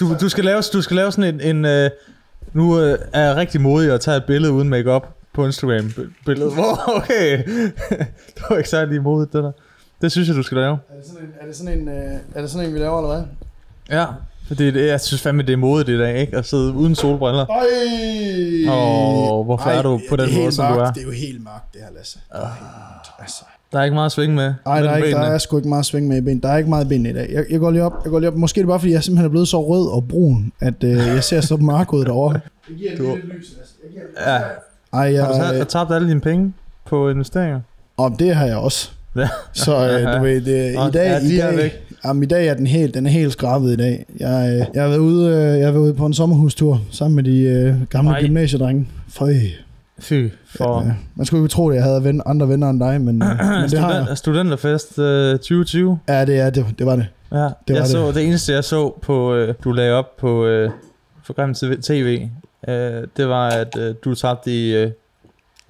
du, du, skal lave, du skal lave sådan en... en øh, nu øh, er jeg rigtig modig at tage et billede uden makeup på Instagram. Billede. Hvor, okay. det var ikke særlig modigt, det der. Det synes jeg, du skal lave. Er det sådan en, er det sådan en, øh, er det sådan en vi laver, eller hvad? Ja. Fordi det, jeg synes fandme, det er modigt i dag, ikke? At sidde uden solbriller. Øj! Åh, hvorfor er du på den er måde, som du mørkt. er? Det er jo helt mørkt, det her, Lasse. Det er helt mørkt, altså. Der er ikke meget at svinge med. Ej, der er, ikke, der er sgu ikke meget sving med i ben. Der er ikke meget benene i dag. Jeg, jeg, går lige op, jeg går lige op. Måske er det bare, fordi jeg simpelthen er blevet så rød og brun, at øh, jeg ser så mørk ud derovre. Jeg giver Du- lidt lys, Lasse. Jeg giver Ja. Ej, Har du jeg, tabt, øh, tabt alle dine penge på investeringer? om det har jeg også. Ja. Så øh, du ved, det, i dag, ja, de i dag, jamen, i dag er den helt, den er helt skrabet i dag. Jeg, øh, jeg har været ude, øh, jeg har været ude på en sommerhustur sammen med de øh, gamle Nej. gymnasiedrenge. Føj. Fy for... Ja, man skulle ikke tro, at jeg havde ven, andre venner end dig, men, men det har jeg. Student, studenterfest øh, 2020. Ja, det er det, det var det. Ja, det var jeg det. så, det eneste jeg så på, øh, du lagde op på øh, Grim TV, øh, det var at øh, du tabte i øh,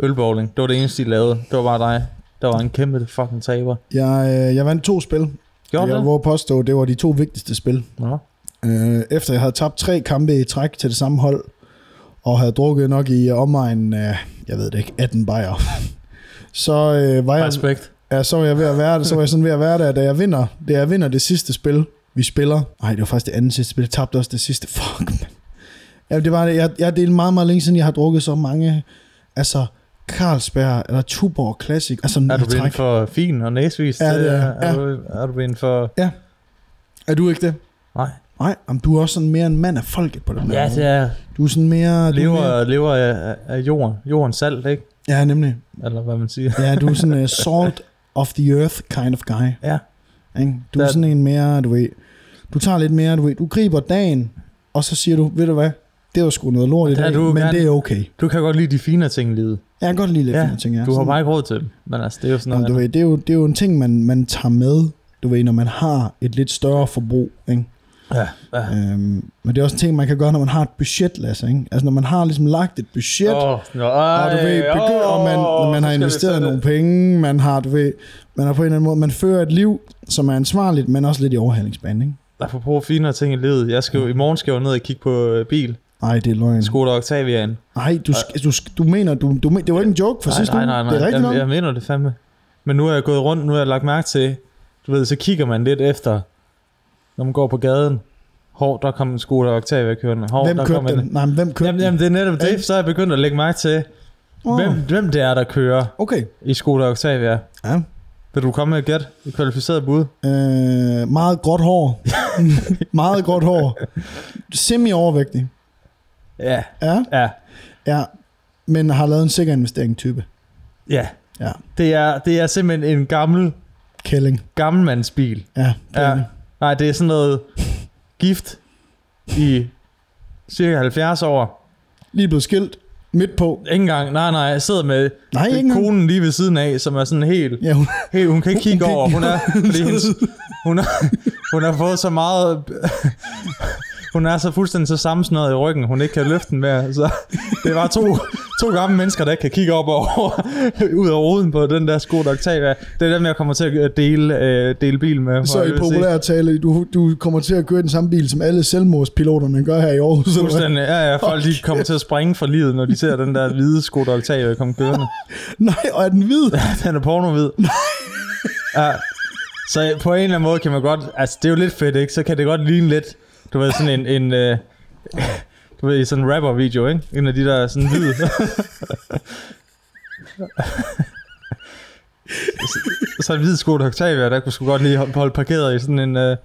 ølbowling. Det var det eneste de lavede. Det var bare dig. Der var en kæmpe fucking taber. Jeg, øh, jeg vandt to spil. Gjorde jeg det? påstå, det var de to vigtigste spil. Nå. Øh, efter jeg havde tabt tre kampe i træk til det samme hold, og havde drukket nok i omegnen af, jeg ved det ikke, 18 bajer. så øh, var jeg, Respekt. ja, så var jeg ved at være det, så var jeg sådan ved at være der, da jeg vinder, da jeg vinder det sidste spil, vi spiller. Nej, det var faktisk det andet sidste spil, jeg tabte også det sidste. Fuck, man. Ja, det var det. Jeg, jeg det er meget, meget længe siden, jeg har drukket så mange, altså Carlsberg eller Tuborg Classic. Altså, Er du blevet for fin og næsvist? Ja, det er jeg. er, du, er du blevet for... Er du ikke det? Nej. Nej, jamen, du er også sådan mere en mand af folket på den der Ja, måde. det er... Du er sådan mere... Du er Lever, mere lever af, af jorden. Jordens salt, ikke? ja, nemlig. Eller hvad man siger. Ja, du er sådan en salt of the earth kind of guy. Ja. Ikke? Du er Der- sådan en mere, du ved... Du tager lidt mere, du ved... Du griber dagen, og så siger du, ved du hvad? Det var sgu noget lort i Der er dag, du men gerne- det er okay. Du kan godt lide de fine ting i livet. Jeg kan godt lide lidt Ja, fine ting, ja. Du har Sådan- bare ikke råd til det. Men altså, det er jo sådan Jamen, noget. du ved, det, er jo, det er jo en ting, man, man tager med, du ved, når man har et lidt større forbrug, ikke? Ja, ja. Øhm, men det er også en ting, man kan gøre, når man har et budget, Lasse, ikke? Altså, når man har ligesom lagt et budget, Åh, nå, Og du ved, begynder, og man, når man har investeret nogle penge, man har, du ved, man har på en eller anden måde, man fører et liv, som er ansvarligt, men også lidt i overhalingsbanen, ikke? Apropos finere ting i livet. Jeg skal jo, I morgen skal jeg jo ned og kigge på øh, bil. Ej, det er løgn. Skoda Octavian. Nej, du, du, du mener, du, du, det var ikke en joke for nej, sidste nej, nej, nej. Det er rigtigt jeg, nok. jeg mener det fandme. Men nu er jeg gået rundt, nu har jeg lagt mærke til, du ved, så kigger man lidt efter, når man går på gaden. Hov, der kom en Skoda Octavia kørende. Hov, Hvem der kom kørte en, den? Nej, men hvem kørte Jamen, jamen, det er netop det, så er jeg begyndt at lægge mærke til, den? Åh, hvem, hvem det er, der kører Okay. i Skoda Octavia. Ja. Vil du komme med et gæt? Et kvalificeret bud? Øh, meget gråt hår. meget gråt hår. Semi-overvægtig. Ja, Ja, ja, ja. Men har lavet en sikker investering type. ja. Ja. Det er, det er simpelthen en gammel, Kælling. gammelmandsbil. Ja, er Ja. Nej, det er sådan noget gift i cirka 70 år. Lige blevet skilt. Midt på. Ikke engang, nej, nej, jeg sidder med Nej, ikke engang. konen lige ved siden af, som er sådan helt, Ja, hun, helt hun kan ikke kigge Hun over. Hun er, fordi hendes, hun, har, hun har fået så meget, hun er så fuldstændig så sammensnøret i ryggen, hun ikke kan løfte den mere. Så det var to, to gamle mennesker, der ikke kan kigge op over, ud af ruden på den der Skoda Octavia. Det er dem, jeg kommer til at dele, øh, dele bil med. så i populær tale, du, du kommer til at køre den samme bil, som alle selvmordspiloterne gør her i Aarhus. Fuldstændig. Ja, ja, folk de kommer til at springe fra livet, når de ser den der hvide Skoda Octavia komme kørende. Nej, og er den hvid? Den er pornohvid. Ja. Så på en eller anden måde kan man godt... Altså, det er jo lidt fedt, ikke? Så kan det godt ligne lidt... Du ved, sådan en... en øh, du ved, sådan en rapper-video, ikke? En af de der sådan hvide. så, en hvid Skoda Octavia, der kunne sgu godt lige holde parkeret i sådan en øh,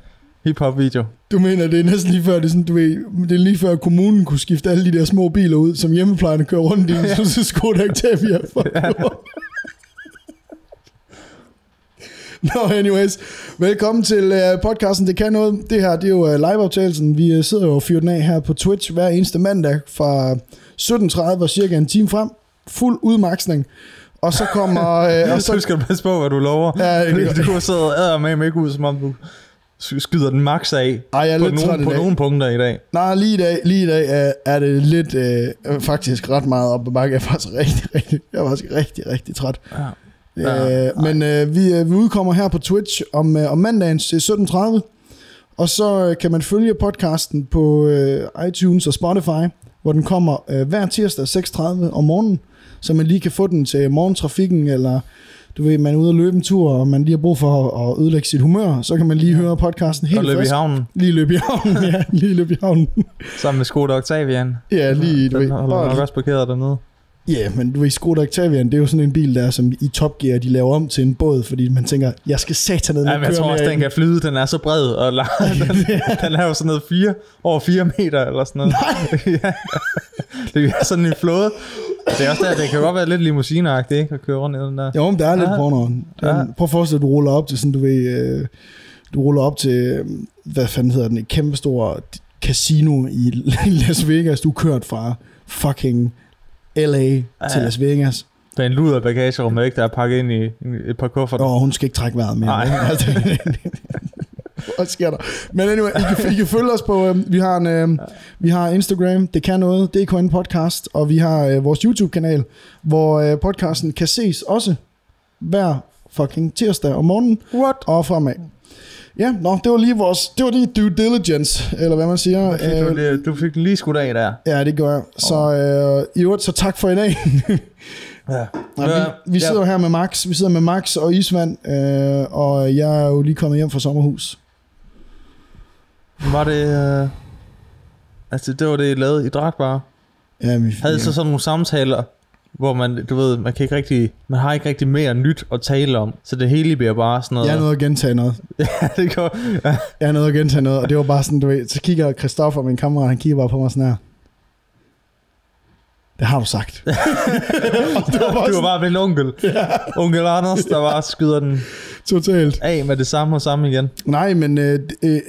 hip-hop-video. Du mener, det er næsten lige før, det er, sådan, du ved, det er lige før kommunen kunne skifte alle de der små biler ud, som hjemmeplejerne kører rundt i, så så Skoda Octavia. Nå, anyways. Velkommen til uh, podcasten Det Kan Noget. Det her, det er jo uh, liveoptagelsen. Vi uh, sidder jo og fyrer den af her på Twitch hver eneste mandag fra 17.30 og cirka en time frem. Fuld udmaksning. Og så kommer... Uh, og Så så, skal du passe på, hvad du lover. Ja, det er du, du og æder med ikke ud, som om du skyder den max af ej, jeg er på, lidt i på nogle punkter i dag. Nej, lige i dag, lige i dag uh, er det lidt, uh, faktisk ret meget op ad bakke. Jeg er faktisk rigtig, rigtig, jeg er faktisk rigtig, rigtig træt. Ja. Ja, Ja, øh, men øh, vi, øh, vi udkommer her på Twitch om, øh, om mandagen til 17.30. Og så øh, kan man følge podcasten på øh, iTunes og Spotify, hvor den kommer øh, hver tirsdag 6.30 om morgenen, så man lige kan få den til morgentrafikken, eller du ved, man er ude og løbe en tur, og man lige har brug for at, at ødelægge sit humør, så kan man lige høre podcasten helt Og løb i frisk. havnen Lige løbe i havnen, ja, lige løbe i havnen. sammen med Skoda Octavian. Ja, lige, du ved, Den holder nok også parkeret dernede. Ja, men du ved, Skoda Octavian, det er jo sådan en bil der, som i Top Gear, de laver om til en båd, fordi man tænker, jeg skal satan ned Ja, men jeg tror også, den kan flyde. Den er så bred, og lang. den, den er jo sådan noget fire, over 4 meter, eller sådan noget. Nej. ja. Det er sådan en flåde. Det er også der, det kan godt være lidt limousineagtigt, ikke? At køre rundt i den der. Jo, men der er lidt Ja. porno. Ja. Prøv at forestille dig, at du ruller op til sådan, du ved, øh, du ruller op til, øh, hvad fanden hedder den, et kæmpestor casino i Las Vegas. Du er kørt fra fucking LA ja. til Las Vegas. Der er en luder bagagerum, ikke? Der er pakket ind i et par kufferter. Og hun skal ikke trække vejret mere. Nej. Altså, Hvad sker der? Men anyway, I kan, I kan følge os på, øh, vi har en, øh, vi har Instagram, det kan noget, DKN Podcast, og vi har øh, vores YouTube-kanal, hvor øh, podcasten kan ses også hver fucking tirsdag om morgenen What? og fremad. Ja, nå, det var lige vores, det var lige due diligence, eller hvad man siger. Fik du, Øh, lige- du fik den lige skudt af der. ja, det gør jeg. Så øh, i øvrigt, så tak for i dag. Ja. Nej, vi, vi sidder her med Max, vi sidder med Max og Isvand, øh, og jeg er jo lige kommet hjem fra sommerhus. Var det... Øh... Altså, det var det, I lavede. I drak bare. Ja, vi, Havde I ja. så sådan nogle samtaler, hvor man, du ved, man kan ikke rigtig, man har ikke rigtig mere nyt at tale om, så det hele bliver bare sådan noget. Jeg er nødt at gentage noget. ja, det går. Ja. Jeg er nødt at gentage noget, og det var bare sådan, du ved, så kigger Christoffer, min kammerat, han kigger bare på mig sådan her. Det har du sagt. det var bare, Du var bare min onkel. Ja. Onkel Anders, der bare skyder den totalt. af med det samme og samme igen. Nej, men øh, øh,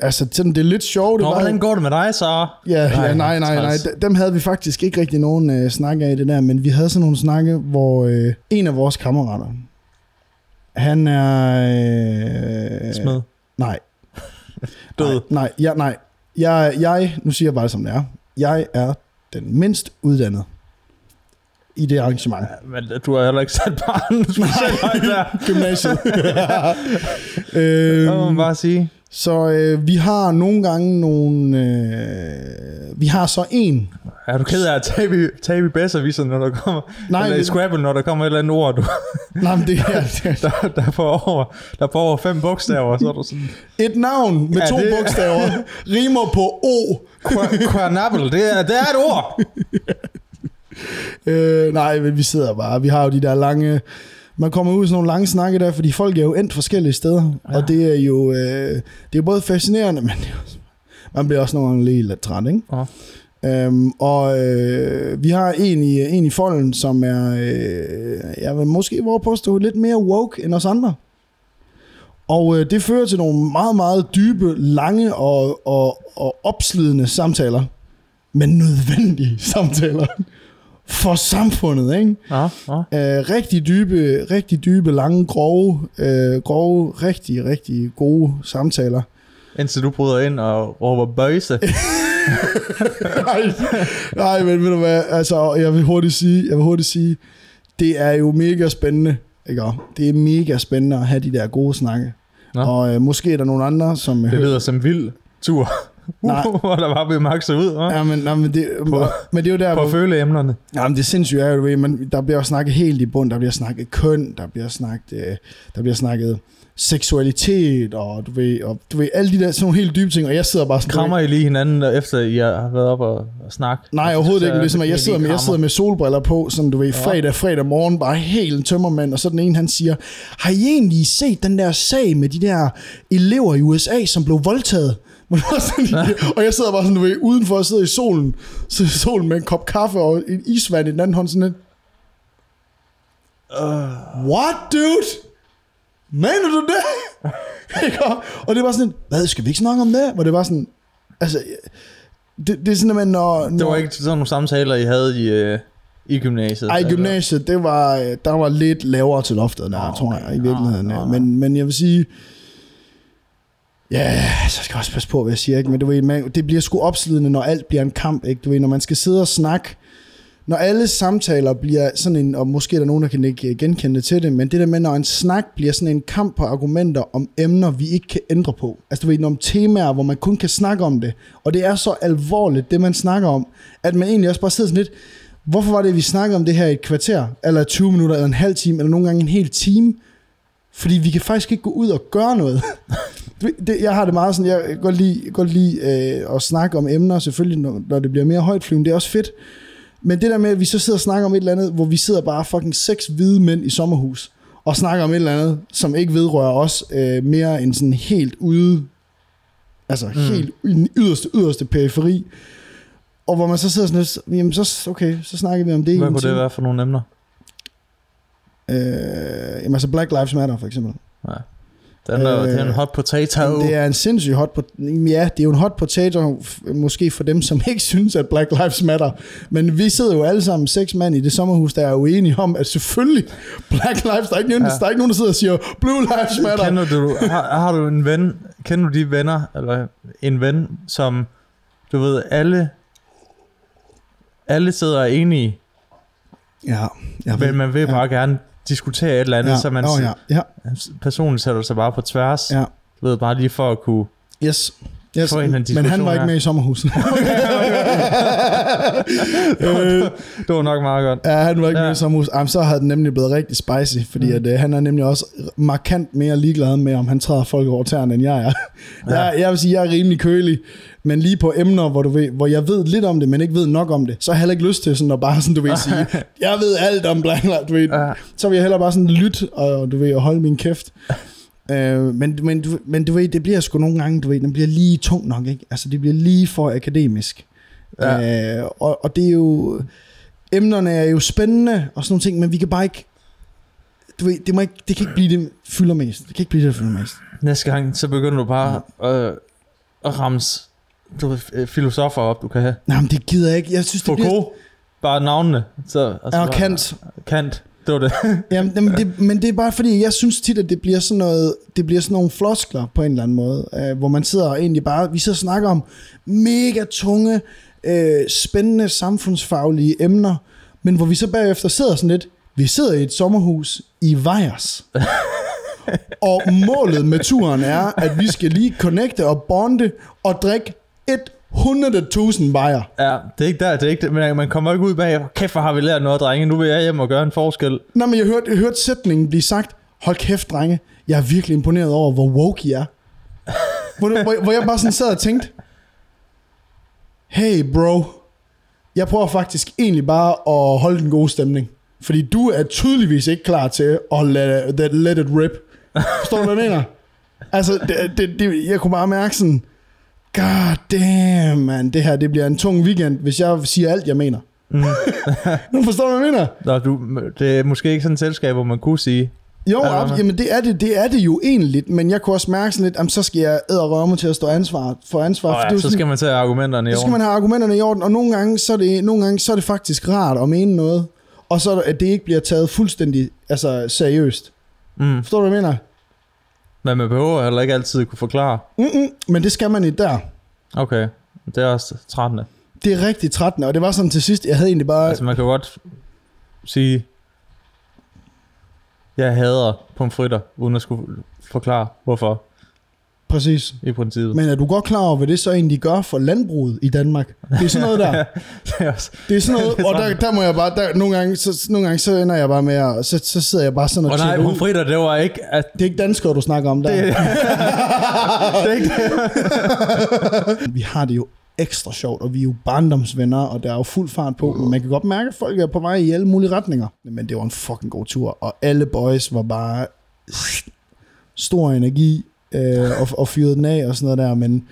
altså, sådan, det er lidt sjovt. Nå, det var, hvordan går det med dig så? Ja, Nej, ja, nej, nej, nej. Dem havde vi faktisk ikke rigtig nogen øh, snak af det der, men vi havde sådan nogle snakke, hvor øh, en af vores kammerater, han er... Øh, Smed. Nej. Død. Nej, nej, ja, nej. Jeg, jeg, nu siger jeg bare det, som det er. Jeg er den mindst uddannede i det arrangement. Men du har heller ikke sat barnen specielt højt der. Gymnasiet. Det må man bare sige. Så øh, vi har nogle gange nogle... Øh, vi har så en. Er du ked af at tabe, tabe bedserviser, når der kommer... Nej, eller det- Scrabble, når der kommer et eller andet ord, du, Nej, men det er, det er der, der, får over, der får over fem bogstaver, så er du sådan... et navn med Ja, to det- bogstaver rimer på O. Quernapple, det er, det er et ord. Øh, nej, men vi sidder bare. Vi har jo de der lange... Man kommer ud i sådan nogle lange snakke der, fordi folk er jo endt forskellige steder. Ja. Og det er jo øh, det er både fascinerende, men man bliver også nogle gange lige lidt træt, ikke? Ja. Øhm, og øh, vi har en i, en i folden, som er, øh, jeg vil måske våge påstå, lidt mere woke end os andre. Og øh, det fører til nogle meget, meget dybe, lange og, og, og opslidende samtaler. Men nødvendige samtaler for samfundet, ikke? Ja, ja. Øh, rigtig dybe, rigtig dybe, lange, grove, øh, grove, rigtig, rigtig gode samtaler. Indtil du bryder ind og råber bøjse. nej, nej, men ved du hvad, altså, jeg vil hurtigt sige, jeg vil hurtigt sige, det er jo mega spændende, ikke? Det er mega spændende at have de der gode snakke. Nå. Og øh, måske er der nogle andre, som... Det lyder som vild tur. Nej. Hvor der bare bliver makset ud, hva'? Ja, men, nej, men, det, På- men det er jo der, På hvor... at føle emnerne. Jamen, det sindssygt er jo, ved, man, der bliver snakket helt i bund, der bliver snakket køn, der bliver snakket, øh, der bliver snakket seksualitet, og du ved, og, du ved alle de der sådan nogle helt dybe ting, og jeg sidder bare sådan... Krammer I lige hinanden, efter I har været op og, og snakke? Nej, overhovedet ikke. Så- Ligesom, at jeg, sidder med, jeg sidder med solbriller på, sådan du ved, Ja. fredag, fredag morgen, bare helt en tømmermand, og så den ene, han siger, har I egentlig set den der sag med de der elever i USA, som blev voldtaget? Men det sådan, og jeg sidder bare sådan, du ved, udenfor og sidder i solen, så i solen med en kop kaffe og en isvand i den anden hånd, sådan lidt, Uh, what, dude? Mener du det? Og- det var sådan, hvad, skal vi ikke snakke om det? Hvor det var sådan, altså, det, det er sådan, at når... det når var ikke sådan nogle samtaler, I havde i, øh, i gymnasiet? Ej, i gymnasiet, det var, øh, der var lidt lavere til loftet der, oh, tror jeg, okay. i virkeligheden. Nå, nå. Men, men jeg vil sige, ja, så skal jeg også passe på, hvad jeg siger, ikke? men du ved, man, det bliver sgu opslidende, når alt bliver en kamp, ikke? Du ved, når man skal sidde og snakke når alle samtaler bliver sådan en, og måske er der nogen, der kan ikke øh, genkende til det, men det der med, når en snak bliver sådan en kamp på argumenter om emner, vi ikke kan ændre på. Altså du ved, om temaer, hvor man kun kan snakke om det. Og det er så alvorligt, det man snakker om, at man egentlig også bare sidder sådan lidt, hvorfor var det, vi snakkede om det her i et kvarter, eller 20 minutter, eller en halv time, eller nogle gange en hel time? Fordi vi kan faktisk ikke gå ud og gøre noget. det, jeg har det meget sådan, jeg kan godt lide, godt lide øh, at snakke om emner, selvfølgelig, når, når det bliver mere højtflyvende, det er også fedt. Men det der med, at vi så sidder og snakker om et eller andet, hvor vi sidder bare fucking seks hvide mænd i sommerhus, og snakker om et eller andet, som ikke vedrører os øh, mere end sådan helt ude, altså mm. helt i den yderste, yderste periferi. Og hvor man så sidder sådan lidt, jamen så, okay, så snakker vi om det. Hvad kunne det være for nogle emner? Øh, jamen altså Black Lives Matter for eksempel. Ja. Den er, øh, det er en hot potato. Det er en sindssygt hot potato. Ja, det er jo en hot potato, måske for dem, som ikke synes, at Black Lives Matter. Men vi sidder jo alle sammen, seks mand i det sommerhus, der er uenige om, at selvfølgelig Black Lives, der er ikke nogen, ja. der, er ikke nogen, der sidder og siger, Blue Lives Matter. Kender du, har, har du en ven, kender du de venner, eller en ven, som, du ved, alle, alle sidder er enige, Ja, jeg men man vil ja. bare gerne diskutere et eller andet, Ja, så man oh, ja, ja, personligt sætter sig bare på tværs. ja. Du ved, bare lige for at kunne... Yes. Yes, men han var ikke med i sommerhuset. det, det var nok meget godt. Ja, han var ikke ja. Med i sommerhuset. Jamen, så havde den nemlig blevet rigtig spicy, fordi mm. at, øh, han er nemlig også markant mere ligeglad med, om han træder folk over tæerne, end jeg er. Ja. Jeg, jeg vil sige, jeg er rimelig kølig, men lige på emner, hvor, du ved, hvor jeg ved lidt om det, men ikke ved nok om det, så har jeg heller ikke lyst til sådan at bare sådan, du ved, sige, jeg ved alt om Black Lives, du ved. Ja. Så vil jeg hellere bare sådan lytte, og du ved, og holde min kæft. Øh, men, men, du, men du ved, det bliver sgu nogle gange, du ved, den bliver lige tung nok, ikke? Altså, det bliver lige for akademisk. Ja. Ja. Øh, og, og det er jo, emnerne er jo spændende og sådan nogle ting, men vi kan bare ikke, du ved, det, må ikke, det kan ikke blive det, der fylder mest. Det kan ikke blive det, der fylder mest. Næste gang, så begynder du bare øh, at ramse du ved, øh, filosofer op, du kan have. Nej, men det gider jeg ikke. Jeg synes, det bliver... Foucault, bare navnene. Så, altså, Ja, og Kant. Kant, det var det. Jamen, jamen, det, men det er bare fordi, jeg synes tit, at det bliver sådan noget, det bliver sådan nogle floskler på en eller anden måde, øh, hvor man sidder og egentlig bare, vi sidder og snakker om mega tunge, øh, spændende samfundsfaglige emner, men hvor vi så bagefter sidder sådan lidt, vi sidder i et sommerhus i Vejers. og målet med turen er, at vi skal lige connecte og bonde og drikke 100.000 bajer. ja, det er ikke der, det er ikke det, men man kommer ikke ud bag, kæft, hvor har vi lært noget, drenge, nu vil jeg hjem og gøre en forskel. Nå, men jeg hørte, jeg hørte sætningen blive sagt, hold kæft, drenge, jeg er virkelig imponeret over, hvor woke I er. hvor, hvor, hvor jeg bare sådan sad og tænkte, hey bro, jeg prøver faktisk egentlig bare at holde den gode stemning. Fordi du er tydeligvis ikke klar til at let, let, it rip. Forstår du, hvad jeg mener? Altså, det, det, det, jeg kunne bare mærke sådan, god damn, man, det her det bliver en tung weekend, hvis jeg siger alt, jeg mener. Mm. nu forstår du, hvad jeg mener? Nå, du, det er måske ikke sådan et selskab, hvor man kunne sige, Jo, der ab- jamen det er det, det er det jo egentlig, men jeg kunne også mærke sådan lidt, jamen, så skal jeg æderrømme til at stå ansvar for ansvar. Åh, for det ja, så sådan- skal man tage argumenterne i så skal man orden. have argumenterne i orden, og nogle gange, så er det, nogle gange, så er det faktisk rart at mene noget, og så det- at det ikke bliver taget fuldstændig altså, seriøst. Mm. Forstår du, hvad jeg mener? Men man behøver heller ikke altid kunne forklare. Mm-mm, men det skal man i der. Okay, det er også trættende. Det er rigtig trættende, og det var sådan til sidst, jeg havde egentlig bare... Altså man kan godt sige, jeg hader pomfritter, uden at skulle forklare, hvorfor Præcis. i princippet. Men er du godt klar over, hvad det så egentlig gør for landbruget i Danmark? Det er sådan noget der. det er også, Det er sådan noget, er og der, der må jeg bare, der, nogle, gange, så, nogle gange så ender jeg bare med at, så, så sidder jeg bare sådan og og nej, ud. pomfritter, det var ikke, at Det er ikke danskere, du snakker om der. Det... det er ikke det. Vi har det jo ekstra sjovt, og vi er jo barndomsvenner, og der er jo fuld fart på, men man kan godt mærke, at folk er på vej i alle mulige retninger. Men det var en fucking god tur, og alle boys var bare stor energi, øh, og, og fyrede den af og sådan noget der, men øh,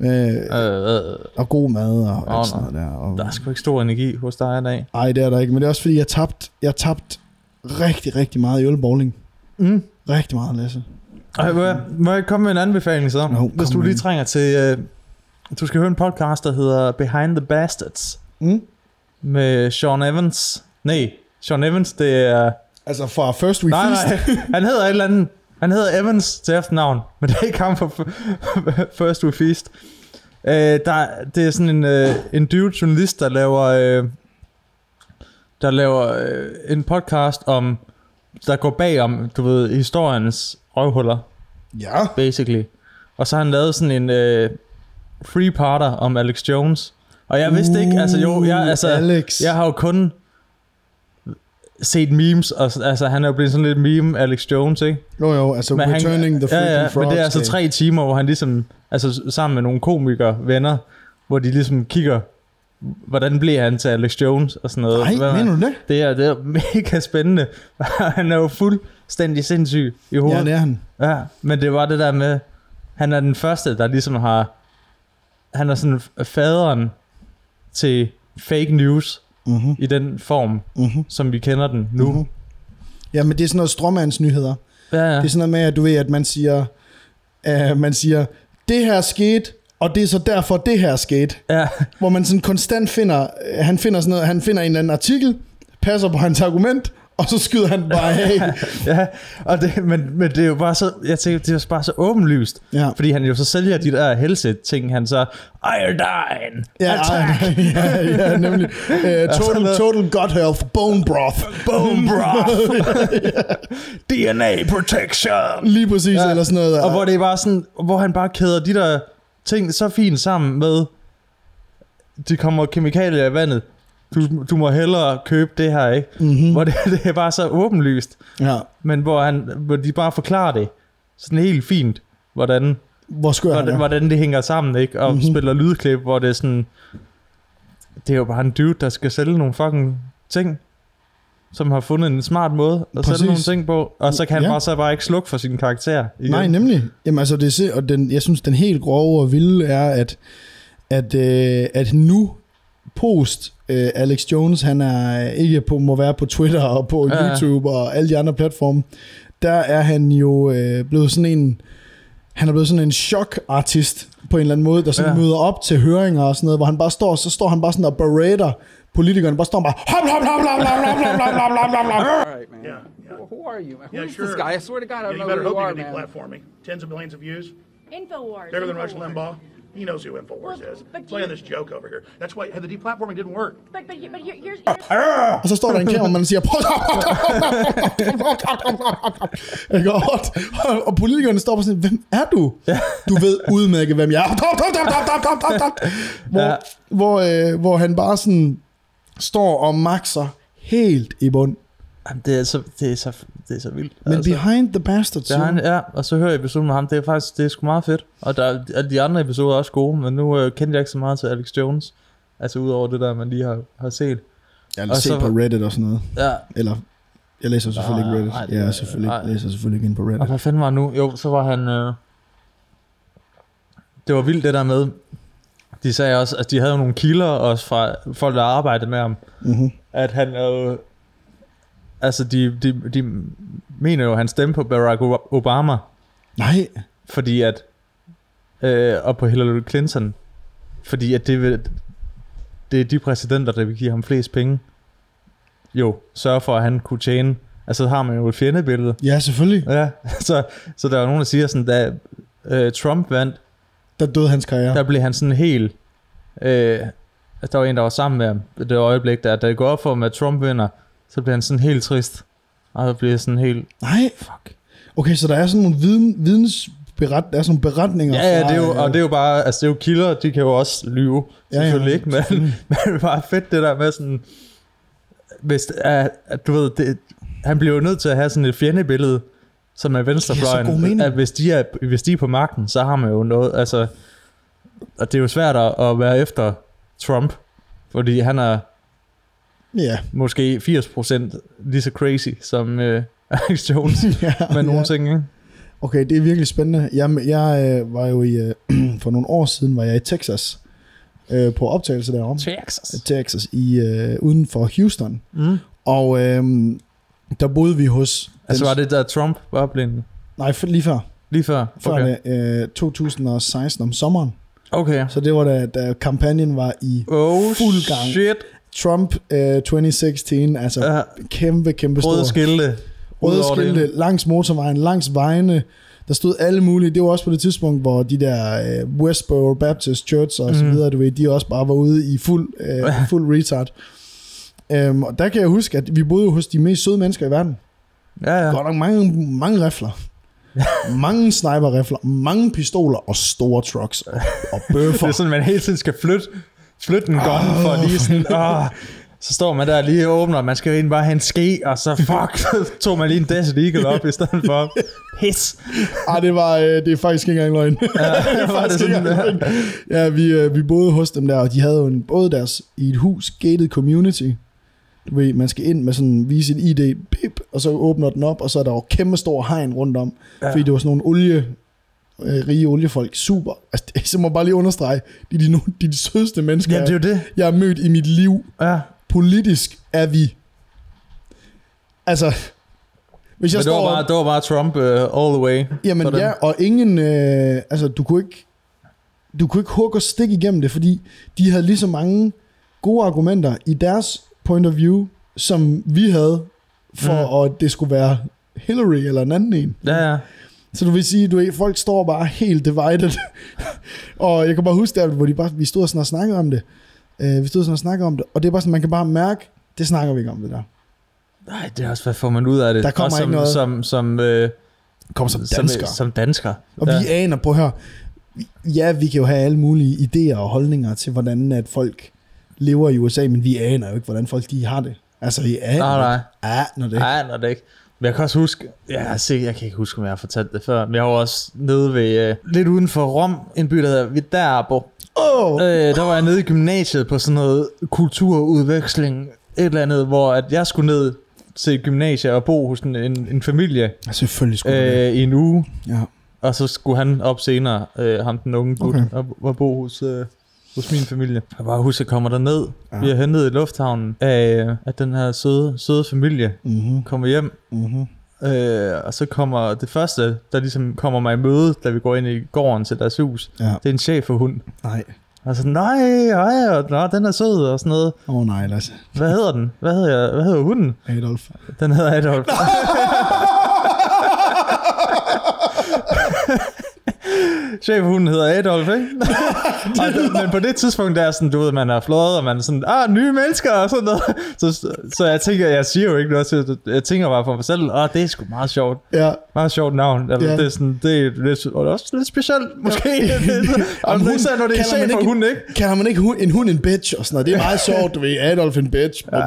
Øh, øh, og god mad og Åh, alt sådan noget der. Og, der er sgu ikke stor energi hos dig i dag. ej, det er der ikke, men det er også fordi, jeg tabt, jeg tabt rigtig, rigtig meget i ølbowling. Mm. Rigtig meget, Lasse. Ej, må, jeg, må jeg komme med en anbefaling så? Jo, Hvis du lige med. trænger til... Øh, du skal høre en podcast, der hedder Behind the Bastards. Mm? Med Sean Evans. Nej, Sean Evans, det er... Altså fra First We Nej, nej, han hedder et eller andet... Han hedder Evans til efternavn, men det er ikke ham for First We Feast. Øh, der, det er sådan en, øh, en dude journalist, der laver... Øh, der laver øh, en podcast om, der går bag om, du ved, historiens røvhuller, Ja. basically. Og så har han lavet sådan en øh, free-parter om Alex Jones. Og jeg vidste ikke, altså jo, jeg, altså, Alex. jeg har jo kun set memes, og så- altså han er jo blevet sådan lidt meme Alex Jones, ikke? Jo, jo, altså Men han- Returning the Freaking ja, ja, men det er altså tre timer, hvor han ligesom, altså sammen med nogle komikere, venner, hvor de ligesom kigger, hvordan blev han til Alex Jones og sådan noget. Nej, Hvad- mener du det? Det er, det er mega spændende. han er jo fuldstændig sindssyg i Ja, hovedet. det er han. Ja, men det var det der med, han er den første, der ligesom har, han er sådan faderen til fake news Mm-hmm. i den form, Mm-hmm. som vi kender den nu. Mhm. Ja, men det er sådan noget stråmandsnyheder. Ja, ja. Det er sådan noget med, at du ved, at man siger, uh, man siger, det her skete, og det er så derfor, det her skete. ja. Hvor man sådan konstant finder, han finder sådan noget, han finder en eller anden artikel, passer på hans argument, og så skyder han bare af. ja, og det, men, men det er jo bare så, jeg tænker, det er bare så åbenlyst, Ja. fordi han jo så sælger de der helse-ting, han så, iodine, Ja, attack, ja, ja, nemlig. Uh, total, total gut health, bone broth. bone broth, DNA protection. Lige præcis, ja. Eller sådan noget. Og hvor det er bare sådan, hvor han bare kæder de der ting så fint sammen med, de kommer kemikalier i vandet, du, du må hellere købe det her, ikke? mm-hmm. Hvor det, det er bare så åbenlyst, ja. men hvor, han, hvor de bare forklarer det sådan helt fint, hvordan, Hvor skør han hvordan, er. hvordan det hænger sammen, ikke? Og Mhm. mm-hmm. spiller lydklip, hvor det er sådan, det er jo bare en dude, der skal sælge nogle fucking ting, som har fundet en smart måde at Præcis. sælge nogle ting på, og så kan han Ja. bare så bare ikke slukke for sin karakter. Igen. Nej, nemlig. Jamen altså, det er, og den, jeg synes, den helt grove og vilde er, at, at, øh, at nu post øh, Alex Jones, han er ikke på, må være på Twitter og på Ja. YouTube og alle de andre platforme, der er han jo øh, blevet sådan en, han er blevet sådan en chokartist på en eller anden måde, der sådan ja. Møder op til høringer og sådan noget, hvor han bare står, så står han bare sådan og berater politikerne, bare står bare, hop, hop, hop, hop, hop, hop, hop, hop, hop, hop, hop, hop. All right, man. Yeah, yeah. Who, who are you, man? Who Yeah, is sure. this guy? I swear to God, I Yeah, don't you know better who you hope are, you can man. deplatform me. Tens of millions of views. Infowars. Bigger than Rush. Limbaugh. He knows who Infowars Well, is. playing you- this joke over here. That's why the deplatforming didn't work. But but but here, here's, here's Og så står der en kameraman og siger... Ikke? og, og politikerne står på sådan, hvem er du? Du ved udmærket, hvem jeg er. Hvor, Ja. hvor, øh, hvor han bare sådan står og maxer helt i bund. Jamen, det er så, det er så, det er så vildt. Men altså, behind the bastard, det er han, ja, og så hører jeg episoden med ham, det er faktisk, det er sgu meget fedt. Og der, er- alle de andre episoder er også gode, men nu øh, kendte jeg ikke så meget til Alex Jones. Altså udover det der, man lige har, har set. jeg har og set så- på Reddit og sådan noget. Ja, Eller, jeg læser selvfølgelig Nej, ikke nej, Reddit. er- Jeg selvfølgelig nej. læser selvfølgelig ikke ind på og Reddit. hvad fanden var nu? Jo, så var han... Øh, det var vildt det der med, de sagde også, at de havde nogle kilder også fra folk, der arbejdede med ham, Mm-hmm. at han øh, altså de, de, de mener jo, at han stemte på Barack Obama, Nej, fordi at øh, og på Hillary Clinton, fordi at det, vil, det er de præsidenter, der vil give ham flest penge, jo, sørge for, at han kunne tjene, altså så har man jo et fjendebillede, ja selvfølgelig. ja, så, så der er nogen, der siger sådan, da øh, Trump vandt, Der døde hans karriere. der blev han sådan helt, øh, der var en, der var sammen med ham, det øjeblik, der, da det går op for ham, at Trump vinder, så bliver han sådan helt trist, og så bliver sådan helt, Nej. fuck, Okay, så der er sådan nogle viden, vidensberet, der er sådan nogle beretninger Ja, ja, det er jo, øh, og det er jo bare, altså det er jo kilder, de kan jo også lyve, Ja, ja, selvfølgelig ikke, men, men det er bare fedt det der med sådan, hvis, at, at du ved, det, han bliver jo nødt til at have sådan et fjendebillede, som er venstrefløjen, at hvis de, er, hvis de er på magten, så har man jo noget, altså, og det er jo svært at være efter Trump, fordi han er Ja, måske 80% lige så crazy som øh, Alex Jones, ja, med nogle ja. ting, ikke? Okay, det er virkelig spændende. Jeg, jeg øh, var jo i, øh, for nogle år siden, var jeg i Texas øh, på optagelse derom. Texas. Texas, i, øh, uden for Houston. Mm. Og øh, der boede vi hos... Altså den- var det, da Trump var blevet Nej, for, lige før. lige før? Før Okay. det, øh, 2016 om sommeren. okay. Så det var da, da kampagnen var i Oh Fuld gang. shit. Trump øh, 2016. Altså Ja, kæmpe, kæmpe stor. røde skilte. røde det. skilte langs motorvejen, langs vejene. Der stod alle mulige. Det var også på det tidspunkt, hvor de der øh, Westboro Baptist Church og så Mhm. videre, du ved, de også bare var ude i fuld, øh, fuld retard. Øhm, og der kan jeg huske, at vi boede hos de mest søde mennesker i verden. Ja, ja. Godt nok mange, mange rifler. mange sniper-rifler, mange pistoler og store trucks og, og Det bøffer. er sådan, man hele tiden skal flytte, flytte en gun for lige sådan, åh, så står man der lige og åbner, og man skal jo egentlig bare have en ske, og så fuck, så tog man lige en Desert Eagle op i stedet for. Pis. Ej, det var, øh, det er faktisk ikke engang løgn. Ja, var det sådan, løgn. ja, vi, øh, vi boede hos dem der, og de havde jo en, både deres, i et hus, gated community. Du ved, man skal ind med sådan, vise et ID, bip, og så åbner den op, og så er der jo kæmpe stor hegn rundt om, ja. fordi det var sådan nogle olie, øh, rige oliefolk. Super. Altså, det, så må jeg bare lige understrege, de er de, de, er de sødeste mennesker, Jamen, det er jo det. jeg har mødt i mit liv. Ja. Politisk er vi... Altså, hvis jeg Men det var, står... bare, det var bare Trump uh, all the way. Jamen ja, og ingen, øh, altså du kunne ikke, du kunne ikke hugge og stikke igennem det, fordi de havde lige så mange gode argumenter i deres point of view, som vi havde, for mm. at det skulle være Hillary eller en anden en. Ja, ja. Så du vil sige, du folk står bare helt divided. og jeg kan bare huske der, hvor de bare, vi stod sådan og snakkede om det. Uh, vi stod sådan og snakkede om det, og det er bare sådan, man kan bare mærke, det snakker vi ikke om det der. Nej, det er også, hvad får man ud af det? Der kommer Også som, ikke noget. Som, som, øh, Kom som dansker. Som, som dansker. Og ja. vi aner på her. Ja, vi kan jo have alle mulige idéer og holdninger til, hvordan at folk lever i USA, men vi aner jo ikke, hvordan folk de har det. Altså, vi aner Nej, nej. Ja, når det Nej, nej, det ikke. Men jeg kan også huske, jeg, har set, jeg kan ikke huske, om jeg har fortalt det før, men jeg var også nede ved, øh, lidt uden for Rom, en by, der hedder Vidarbo. Åh, Øh, der var jeg nede i gymnasiet på sådan noget kulturudveksling, et eller andet, hvor at jeg skulle ned til gymnasiet og bo hos en, en, en familie selvfølgelig skulle øh, det. i en uge, Ja. og så skulle han op senere, øh, ham den unge gut, okay. og, og bo hos, øh, hos min familie. Jeg bare husker, jeg kommer derned, Ja. ja. vi er hentet i lufthavnen af, af den her søde, søde familie, Mm-hmm. kommer hjem, Mm-hmm. Øh, og så kommer det første, der ligesom kommer mig i møde, da vi går ind i gården til deres hus. Ja. Det er en chef for hund. Nej. Og så, nej, nej, og, nå, den er sød og sådan noget. Åh oh, nej, Lasse. Hvad hedder den? Hvad hedder, jeg, hvad hedder hunden? Adolf. Den hedder Adolf. Chefhunden hedder Adolf, ikke? og, det- men på det tidspunkt, der er sådan, du ved, man er flået, og man er sådan, ah, nye mennesker og sådan noget. Så, så jeg tænker, jeg siger jo ikke noget det. Jeg tænker bare for mig selv, ah, det er sgu meget sjovt. Ja. Meget sjovt navn. Altså, Ja. Det er sådan, det er lidt, og også lidt specielt, måske. Ja. og hund- især, når det er chef for ikke- hunden, ikke? Kalder man ikke hund, en hund en bitch og sådan noget? Det er meget sjovt, du ved. Adolf en bitch. Ja.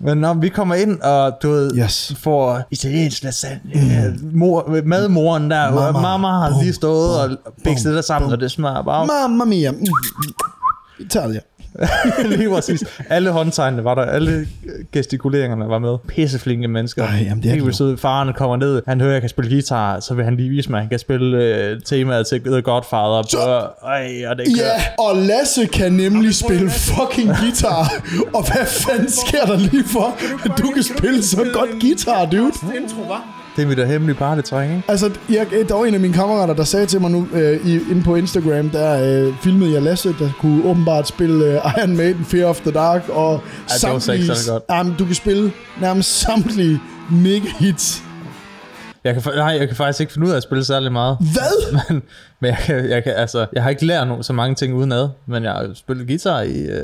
Men når vi kommer ind, og du ved, Yes. får italiensk lasagne, mm. mor, madmoren der, Mama. mamma, mamma har lige stået bum, og bum, det sammen, og det smager bare Mamma mia. Mm. Italia. lige præcis. Alle håndtegnene var der, alle gestikuleringerne var med. Pisseflinke mennesker. Ej, jamen, det er Helt søde. Faren kommer ned, han hører, at jeg kan spille guitar, så vil han lige vise mig, at han kan spille øh, temaet til The Godfather. Så- Og, ej, og det kører. Ja, og Lasse kan nemlig spille fucking guitar. Og hvad fanden sker der lige for, at du kan spille så godt guitar, dude? Det er mit hemmelige partytræk, ikke? Altså, jeg, der var en af mine kammerater, der sagde til mig nu, øh, i, inde på Instagram, der øh, filmede jeg Lasse, der kunne åbenbart spille øh, Iron Maiden, Fear of the Dark, og så ikke særlig godt. Jamen, du kan spille nærmest samtlige mega hits. Jeg kan, nej, jeg kan faktisk ikke finde ud af at spille særlig meget. Hvad? men, men jeg, kan, jeg, kan, altså, jeg har ikke lært no, så mange ting udenad, men jeg har spillet guitar i øh,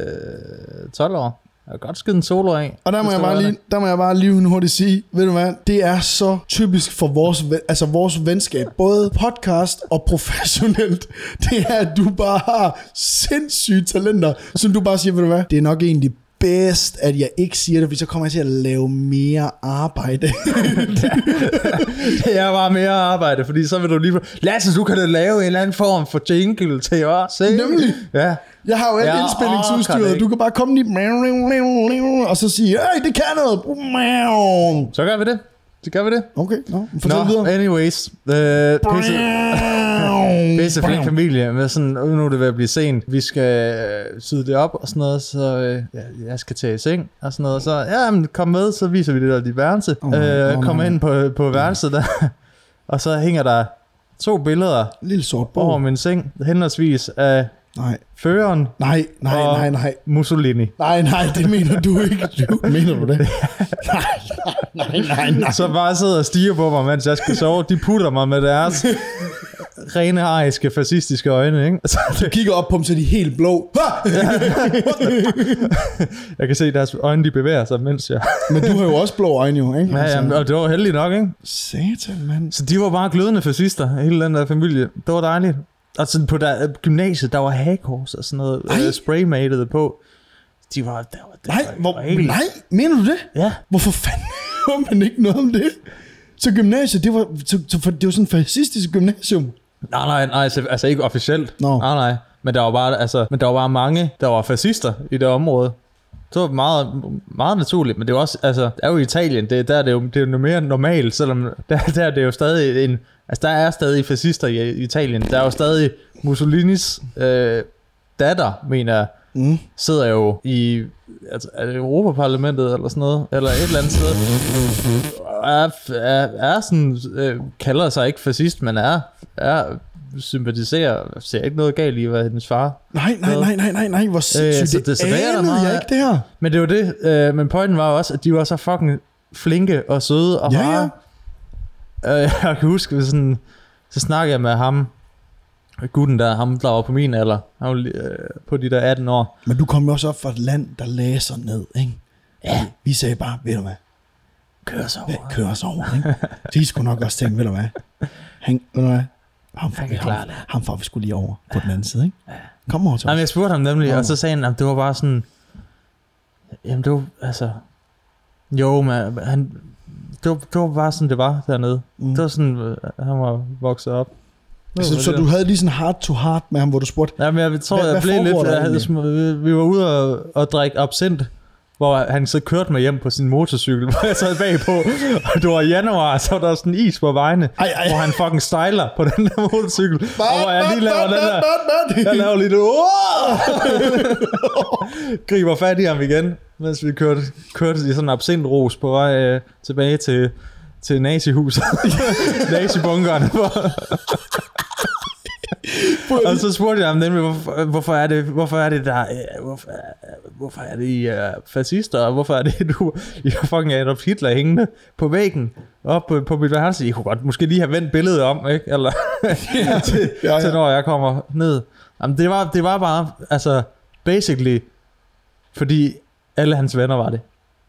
12 år. Jeg har godt skidt en solo af. Og der må, jeg bare lige, der må jeg bare lige hurtigt sige, ved du hvad, det er så typisk for vores, altså vores venskab, både podcast og professionelt, det er, at du bare har sindssyge talenter, som du bare siger, ved du hvad, det er nok egentlig bedst, at jeg ikke siger det, for så kommer jeg til at lave mere arbejde. Det er bare mere arbejde, fordi så vil du lige... Lasse, du kan da lave en eller anden form for jingle til os, ikke? Nemlig. Ja. Jeg har jo alt orker indspillingsudstyret, du kan bare komme lige, og så sige, hey, det kan noget. Så gør vi det. Så gør vi det. Okay, nå, fortæl Nå, videre. anyways. Øh, pisse, pisse flink familie med sådan, nu er det ved at blive sent, vi skal øh, syde det op og sådan noget, så øh, jeg skal tage i seng og sådan noget, så ja, men kom med, så viser vi det der dit værelse. Oh, øh, åh, kommer nej. ind på, på værelset der, og så hænger der to billeder Lille sort over bog. min seng, henholdsvis af Nej, føreren nej, nej, og nej, nej. Mussolini. Nej, nej, det mener du ikke. Du, mener du det? Nej, nej, nej, nej. Så bare sidder og stiger på mig, mens jeg skal sove. De putter mig med deres rene ariske, fascistiske øjne, ikke? Altså, Du kigger op på dem, så er de helt blå. Jeg kan se, at deres øjne de bevæger sig, mens jeg... Men du har jo også blå øjne, jo, ikke? Ja, ja, og det var heldigt nok, ikke? Satan, mand. Så de var bare glødende fascister, hele den der familie. Det var dejligt. Og sådan på der, gymnasiet, der var hagekors og sådan noget Ej. øh, spraymatet på. De var... Der var, der Nej, var, hvor, var helt- nej, mener du det? Ja. Hvorfor fanden hører man ikke noget om det? Så gymnasiet, det var, så, så, for det var sådan et fascistisk gymnasium. Nej, nej, nej, altså, altså ikke officielt. Nå. Nej, nej. Men der var bare, altså, men der var bare mange, der var fascister i det område. Det var meget, meget naturligt, men det er også, altså, det er jo Italien, det, der er det jo, det er jo mere normalt, selvom der, der er det jo stadig en, altså der er stadig fascister i, i Italien. Der er jo stadig Mussolinis øh, datter, mener jeg, Mm. sidder jo i altså, er det Europaparlamentet eller sådan noget, eller et eller andet sted, er, er, er sådan, øh, kalder sig ikke fascist, men er, er sympatiserer, ser ikke noget galt i, hvad hendes far. Nej, nej, nej, nej, nej, nej, hvor sindssygt. så det, det- så det der anede meget jeg ikke, det her. Men det var det, øh, men pointen var også, at de var så fucking flinke og søde og Ja, rare. Øh, jeg kan huske, sådan, så snakkede jeg med ham, gutten der, ham der var på min alder, han var øh, på de der 18 år. Men du kom jo også op fra et land, der læser ned, ikke? Ja. Vi sagde bare, ved du hvad, Kør så hvad over. kører os over, ikke? De skulle nok også tænke, ved du hvad, han, ved du hvad, ham får, Han vi, ham, ham får vi skulle lige over på den anden side, ikke? Kom over til Jamen, os. jeg spurgte ham nemlig, Nå. og så sagde han, at det var bare sådan, jamen det var, altså, jo, men han, det var, det var bare sådan, det var dernede. Mm. Mm. Det var sådan, øh, han var vokset op. Det Så, det. du havde lige sådan heart to heart med ham, hvor du spurgte, Ja, men jeg tror, Hvad- jeg hvad blev lidt... Jeg havde, sm- vi var ude og, og drikke absint, hvor han så kørte mig hjem på sin motorcykel, hvor jeg sad bagpå, og det var i januar, så var der sådan is på vejene, Ej, ej. hvor han fucking styler på den der motorcykel, og hvor jeg lige laver den der... Jeg der. laver lige det... Griber fat i ham igen, mens vi kørte, kørte i sådan en absintros på vej øh, tilbage til, til nazihuset. Nazibunkeren. og så spurgte jeg ham nemlig, hvorfor, hvorfor, er det, hvorfor er det der, øh, hvorfor, hvorfor er det I er fascister, og hvorfor er det du, I har fucking Adolf Hitler hængende på væggen, op på, på mit værelse. I kunne godt måske lige have vendt billedet om, ikke? Eller til, Ja, ja. til når jeg kommer ned. Jamen, det var, det var bare, altså, basically, fordi alle hans venner var det.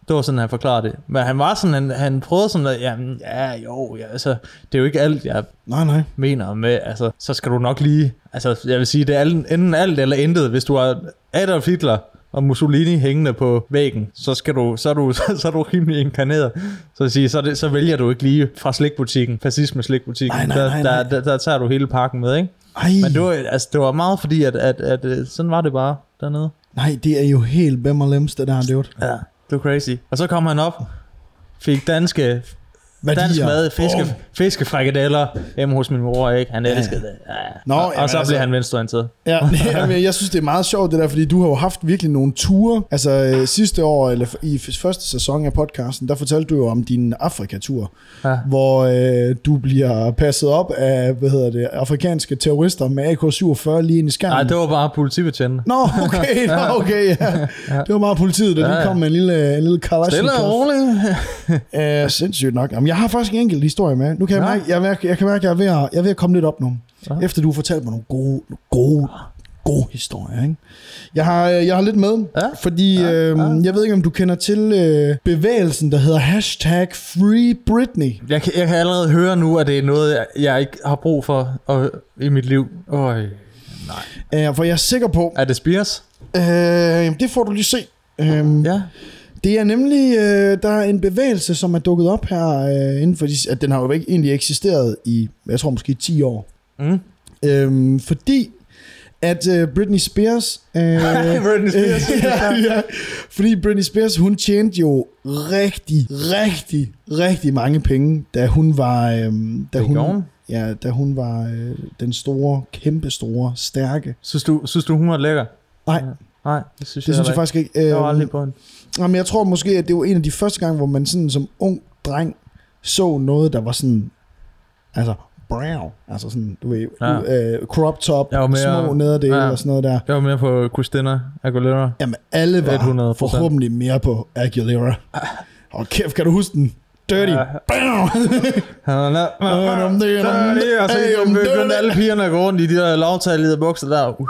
Det var sådan, han forklarede det. Men han var sådan, han, han prøvede sådan, at, jamen, ja, jo, ja, altså, det er jo ikke alt, jeg Nej, nej. mener med, altså, så skal du nok lige, altså, jeg vil sige, det er enten alt eller intet. Hvis du har Adolf Hitler og Mussolini hængende på væggen, så, skal du, så, er, du, så er du rimelig inkarneret. Så, sige, så, det, så vælger du ikke lige fra slikbutikken, fascisme slikbutikken. Nej, nej, nej, der, nej. der, der, der, tager du hele pakken med, ikke? Ej, Men det var, altså, det var meget fordi, at, at, at, at sådan var det bare dernede. nej, det er jo helt bem og lems, det der, dude. Ja, det var crazy. Og så kom han op, fik danske, Værdier. dansk mad, fiske, Bum. fiskefrikadeller hjemme hos min mor, ikke? Han elskede det. Ja. Nå, og, og så altså- blev han venstreorienteret. Ja, jamen, jeg synes, det er meget sjovt det der, fordi du har jo haft virkelig nogle ture. Altså øh, sidste år, eller i første sæson af podcasten, der fortalte du jo om din Afrikatur, Ja. hvor øh, du bliver passet op af, hvad hedder det, afrikanske terrorister med AK-47 lige ind i skærmen. Nej, det var bare politibetjente. Nå, okay, nå, okay, ja. Det var bare politiet, der Ja, lige ja. kom med en lille, en lille Stille og Kalashnikov. roligt. Uh, sindssygt nok. Jamen, jeg har faktisk en enkelt historie med. Nu kan jeg Ja. mærke, jeg, mærke, jeg kan mærke, at jeg er ved at, jeg er ved at komme lidt op nu. Ja. Efter du har fortalt mig nogle gode, gode, gode historier. Ikke? Jeg, har, øh, jeg har lidt med, Ja. fordi Ja, øh, ja. jeg ved ikke, om du kender til øh, bevægelsen, der hedder hashtag Free Britney. Jeg kan, jeg kan allerede høre nu, at det er noget, jeg, jeg ikke har brug for og, i mit liv. Øj. Uh, for jeg er sikker på, Er det Spears? øh, det får du lige se. Uh, Ja. Det er nemlig, øh, der er en bevægelse, som er dukket op her øh, inden for de, at den har jo ikke egentlig eksisteret i, jeg tror måske 10 år. Mm. Øhm, fordi at øh, Britney Spears... Øh, Britney Spears. øh, ja, ja, fordi Britney Spears, hun tjente jo rigtig, rigtig, rigtig mange penge, da hun var... Øh, da hun, hun. ja, da hun var øh, den store, kæmpe store, stærke. Synes du, synes du, hun var lækker? Nej, Nej, det synes det jeg, synes jeg faktisk ikke. ikke. Jeg var Øh, aldrig på en. Jamen, jeg tror måske, at det var en af de første gange, hvor man sådan som ung dreng så noget, der var sådan, altså, brown, altså sådan, du ved, Ja. øh, crop top, mere- små nederdele ja. og sådan noget der. Jeg var med på Christina Aguilera. Jamen, alle var 100%. forhåbentlig mere på Aguilera. Og kæft, kan du huske den? Dirty. Ja. Han er der. Og så begyndte alle pigerne at gå rundt i de der lavtallige bukser der. Uh,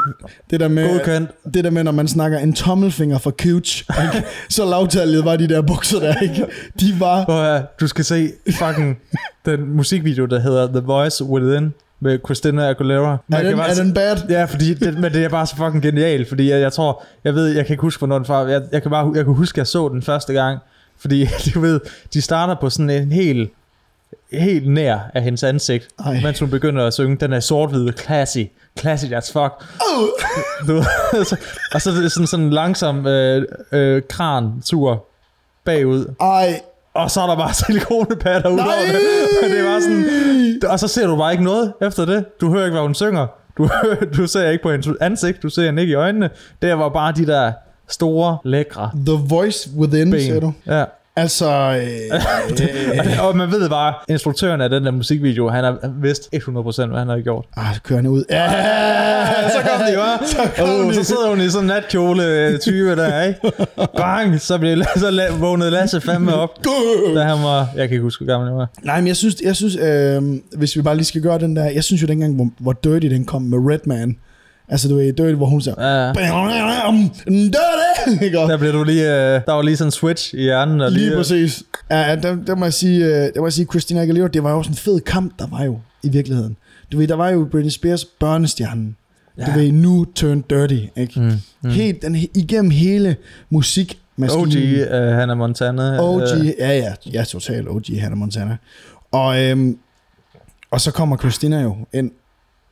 Det der med, Godkendt. det der med, når man snakker en tommelfinger for cooch, ikke? så lavtallet var de der bukser der, ikke? De var... At, høre, du skal se fucking den musikvideo, der hedder The Voice Within med Christina Aguilera. Man Er den, bare er den bad? Ja, fordi det, men det er bare så fucking genialt, fordi jeg, jeg tror, jeg ved, jeg kan ikke huske, hvornår den fra, jeg, jeg kan bare, jeg kan huske, at jeg så den første gang, fordi du ved, de starter på sådan en helt, helt nær af hendes ansigt, Ej. mens hun begynder at synge, den er sort-hvide, classy, classy as fuck. Du, ved, så- og så er det sådan, sådan en langsom øh, øh, kran-tur bagud, Ej, og så er der bare silikonpatter ud over det. Og det var sådan, og så ser du bare ikke noget efter det. Du hører ikke, hvad hun synger. Du, du ser ikke på hendes ansigt, du ser hende ikke i øjnene. Det var bare de der store, lækre The Voice Within, ben. siger du? Ja. Altså, øh, Og, og man ved bare, instruktøren af den der musikvideo, han har vidst 100% hvad han har gjort. ah, så kører han ud. Ja, så kom de, hva'? Så, kom de. så sidder hun i sådan en natkjole øh, type der, ikke? Bang! Så, blev, så vågnede Lasse fandme op, da han var... Jeg kan ikke huske, hvor gammel han var. Nej, men jeg synes, jeg synes øh, hvis vi bare lige skal gøre den der, jeg synes jo dengang, hvor, hvor Dirty den kom med Redman, altså du ved, Dirty, hvor hun så, Ja. Ikke? Der blev du lige, øh, der var lige sådan en switch i hjernen. Og lige, Lige præcis. Ja, ja, der, der, må jeg sige, øh, der må jeg sige, Christina Aguilera, det var jo også en fed kamp, der var jo i virkeligheden. Du ved, der var jo Britney Spears børnestjernen. Ja. Du ved, nu turned dirty, ikke? Mm, Mm. Helt, den, igennem hele musik OG, uh, Hannah Montana. OG, øh, ja, ja, ja, total OG Hannah Montana. Og, øhm, og så kommer Christina jo ind,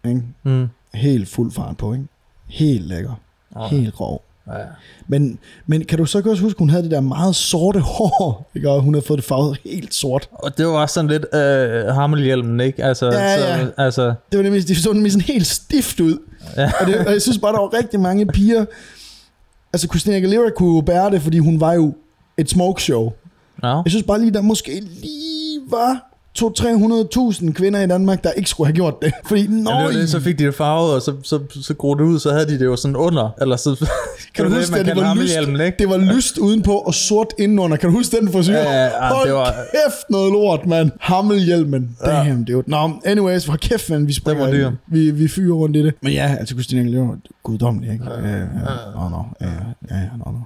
ikke? mm. Helt fuld fart på, ikke? Helt lækker. Åh. Helt grov. Ja. Men, men kan du så også huske, hun havde det der meget sorte hår, ikke? Og hun havde fået det farvet helt sort. Og det var også sådan lidt øh, hammelhjelmen, ikke? Altså, Ja, så, ja. altså Det var nemlig, de så nemlig sådan helt stift ud. Ja. Og, det, og jeg synes bare, der var rigtig mange piger. Altså, Christina Aguilera kunne bære det, fordi hun var jo et smoke show. ja. Jeg synes bare lige, der måske lige var 200-300.000 kvinder i Danmark, der ikke skulle have gjort det. Fordi, det nøj, var det, så fik de det farvet, og så, så, så gro det ud, så havde de det jo sådan under. Eller så, kan du huske, at det var, lyst, ikke? det var lyst udenpå og sort indenunder. Kan du huske den frisyr? Ja, ja, ja, Hold det var- kæft noget lort, mand. Hammelhjelmen. Damn, det var... Nå, anyways, hvor kæft, man, vi springer. var Vi, vi fyrer rundt i det. Men ja, altså Christina Aguilera, guddommelig, ikke? Ja, ja, nå, nå, ja, ja, ja, nå, nå.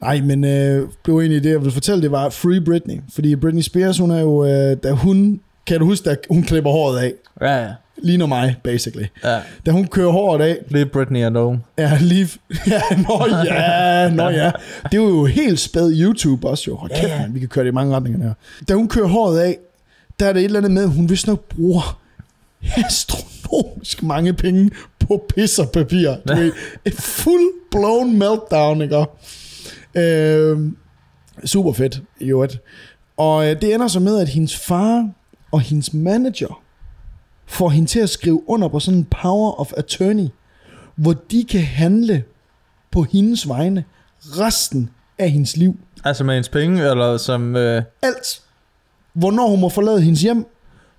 Nej, men øh, blev egentlig det, jeg ville fortælle, det var Free Britney. Fordi Britney Spears, hun er jo, øh, da hun, kan du huske, da hun klipper håret af, Ja, ja. ligner mig, basically. ja. Da hun kører håret af, Lige Britney alone. Ja, lige... Ja, nå ja, nå ja. Det er jo helt spæd YouTube også jo. Hold kæft, man, vi kan køre det i mange retninger der. Da hun kører håret af, der er det et eller andet med, hun vist nok bruger astronomisk mange penge på pis og papir. Du ved, et full blown meltdown, ikke? Øh, super fedt, i øvrigt. Og øh, det ender så med, at hendes far og hendes manager får hende til at skrive under på sådan en power of attorney, hvor de kan handle på hendes vegne resten af hendes liv. Altså med hendes penge, eller som... Øh, Alt. Hvornår hun må forlade hendes hjem,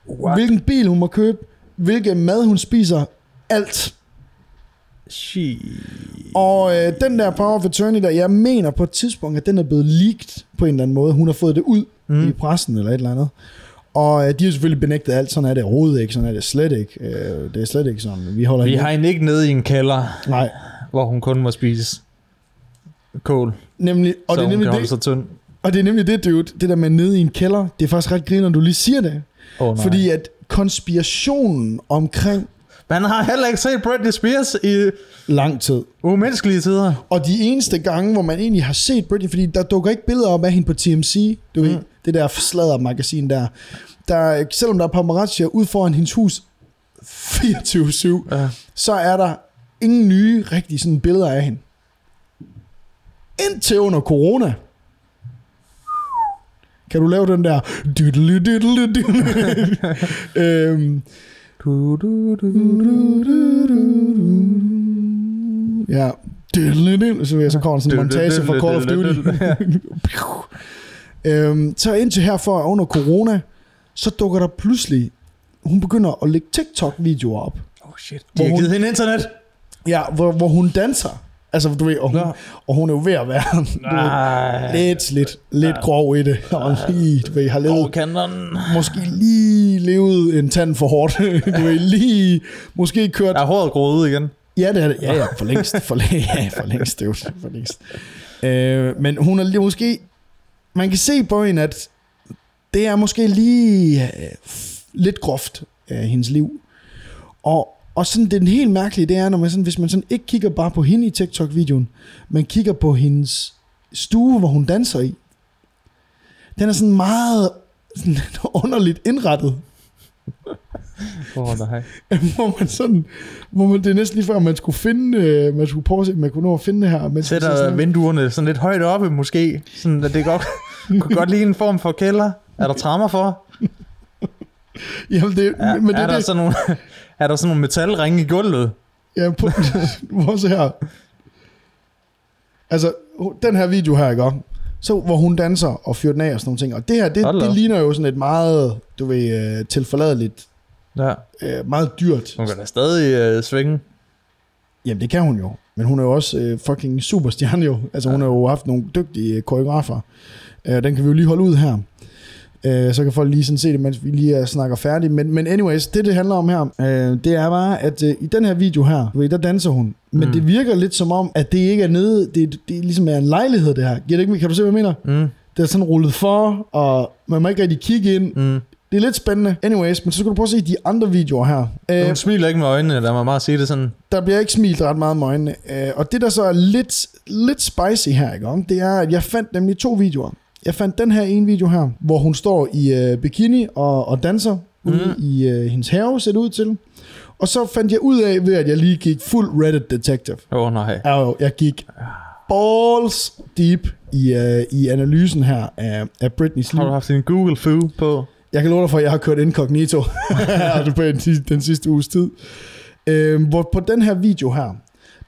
What? hvilken bil hun må købe, hvilken mad hun spiser, alt. She... Og øh, den der power of attorney der, jeg mener på et tidspunkt, at den er blevet leaked på en eller anden måde. Hun har fået det ud mm. i pressen eller et eller andet. Og øh, de har selvfølgelig benægtet alt, sådan er det overhovedet ikke, sådan er det slet ikke. Øh, det er slet ikke sådan. Vi holder Vi har hende ikke nede i en kælder, Nej, hvor hun kun må spise kål, nemlig, og så det er nemlig det, sig tynd. og det er nemlig det, dude, det der med nede i en kælder, det er faktisk ret griner, når du lige siger det. Oh, nej. Fordi at konspirationen omkring Man har heller ikke set Britney Spears i lang tid, umenneskelige tider. Og de eneste gange, hvor man egentlig har set Britney, fordi der dukker ikke billeder op af hende på TMC, du ved, det der sladder magasin der. der. Selvom der er paparazzier ud foran hendes hus 24-7, Ja. så er der ingen nye rigtige sådan billeder af hende. Indtil under corona. Kan du lave den der... Dyddle, dyddle, dyddle. øhm, Du, du, du, Ja. Så, så kommer der sådan en montage fra Call of Duty. øhm, så indtil herfor under corona, så dukker der pludselig, hun begynder at lægge TikTok-videoer op. Oh shit. De har givet hende internet. Ja, hvor, hvor hun danser Altså, du ved, og hun, Nå. og hun er jo ved at være ved, Nej. lidt slidt, lidt grov i det. Og lige, du ved, har levet, måske lige levet en tand for hårdt. Du ved, lige, måske kørt Er håret ud igen? Ja, det er det. Ja, ja, for længst. For, læ- ja, for længst. Det er jo for længst. Øh, men hun er lige måske... Man kan se på hende, at det er måske lige øh, lidt groft af hendes liv. Og, og sådan den helt mærkelige, det er, når man sådan, hvis man sådan ikke kigger bare på hende i TikTok-videoen, men kigger på hendes stue, hvor hun danser i. Den er sådan meget sådan underligt indrettet. Oh, nej. hvor man sådan, hvor man, det er næsten lige før, man skulle finde, øh, man skulle prøve at se, man kunne nå at finde det her. Men Sætter vinduerne sådan lidt højt oppe, måske. Sådan, at det godt, kunne godt lige en form for kælder. Er der trammer for? Jamen det, Er, men det er, er der det, sådan nogle, er der sådan nogle metalringe i gulvet? ja, på, hvor så her. Altså, den her video her, ikke? Så, hvor hun danser og fyrer den af og sådan nogle ting. Og det her, det, det ligner jo sådan et meget, du ved, øh, tilforladeligt, Ja. øh, meget dyrt. Hun kan da stadig uh, svinge. Jamen, det kan hun jo. Men hun er jo også øh, fucking superstjerne jo. Altså, hun har jo haft nogle dygtige øh, koreografer. Øh, den kan vi jo lige holde ud her. Øh, så kan folk lige sådan se det, mens vi lige er snakker færdigt. Men, men anyways, det det handler om her, øh, det er bare, at øh, i den her video her, du ved, der danser hun. Men Mm. det virker lidt som om, at det ikke er nede, det, det ligesom er en lejlighed det her. Giver det ikke, kan du se, hvad jeg mener? Mm, Det er sådan rullet for, og man må ikke rigtig kigge ind. mm. Det er lidt spændende. Anyways, men så skal du prøve at se de andre videoer her. Øh, Hun smiler ikke med øjnene, lad mig bare sige det sådan. der bliver ikke smilt ret meget med øjnene. Øh, og det, der så er lidt, lidt spicy her, ikke, om, det er, at jeg fandt nemlig to videoer. Jeg fandt den her ene video her, hvor hun står i øh, bikini og, og danser mm. ude i øh, hendes have, ser det ud til. Og så fandt jeg ud af, ved at jeg lige gik fuld Reddit Detective. Åh, oh, nej. Jo, jeg gik balls deep i, øh, i analysen her af, af Britneys liv. Har du haft din Google Foo på? Jeg kan love dig for, at jeg har kørt incognito på den, den sidste uges tid. Øh, hvor på den her video her,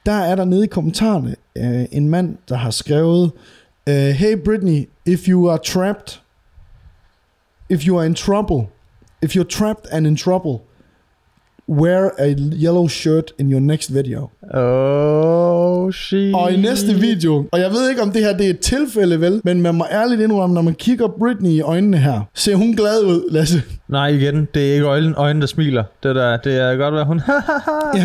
der er der nede i kommentarerne øh, en mand, der har skrevet, øh, Hey Britney, if you are trapped, if you are in trouble, if you're trapped and in trouble, wear a yellow shirt in your next video. Oh, shit. Og i næste video, og jeg ved ikke om det her det er et tilfælde vel, men man må ærligt indrømme, når man kigger Britney i øjnene her, ser hun glad ud, Lasse. Nej, igen, det er ikke øjnene, øjnene der smiler. Det, der, det er godt være, hun... Ja.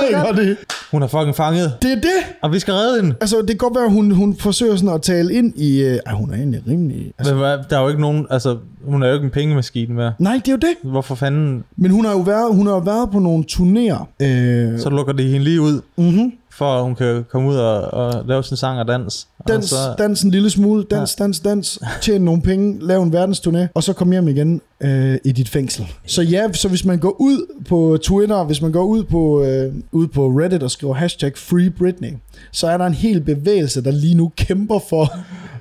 det er godt det. hun er fucking fanget, Det er det. og vi skal redde hende. Altså, det kan godt være, at hun, hun forsøger sådan at tale ind i... Øh, ej, hun er egentlig rimelig... Altså, Men hvad, der er jo ikke nogen... Altså, hun er jo ikke en pengemaskine mere. nej, det er jo det. Hvorfor fanden? Men hun har jo været, hun har jo været på nogle turnéer. Øh, Så lukker det hende lige ud, mm-hmm. For at hun kan komme ud og, og lave sin sang og dans. Dans, og så, dans en lille smule, dans, dans, dans, tjene nogle penge, lave en verdensturné, og så komme hjem igen øh, i dit fængsel. Så ja, så hvis man går ud på Twitter, hvis man går ud på, øh, ud på Reddit og skriver hashtag Free Britney, så er der en hel bevægelse, der lige nu kæmper for,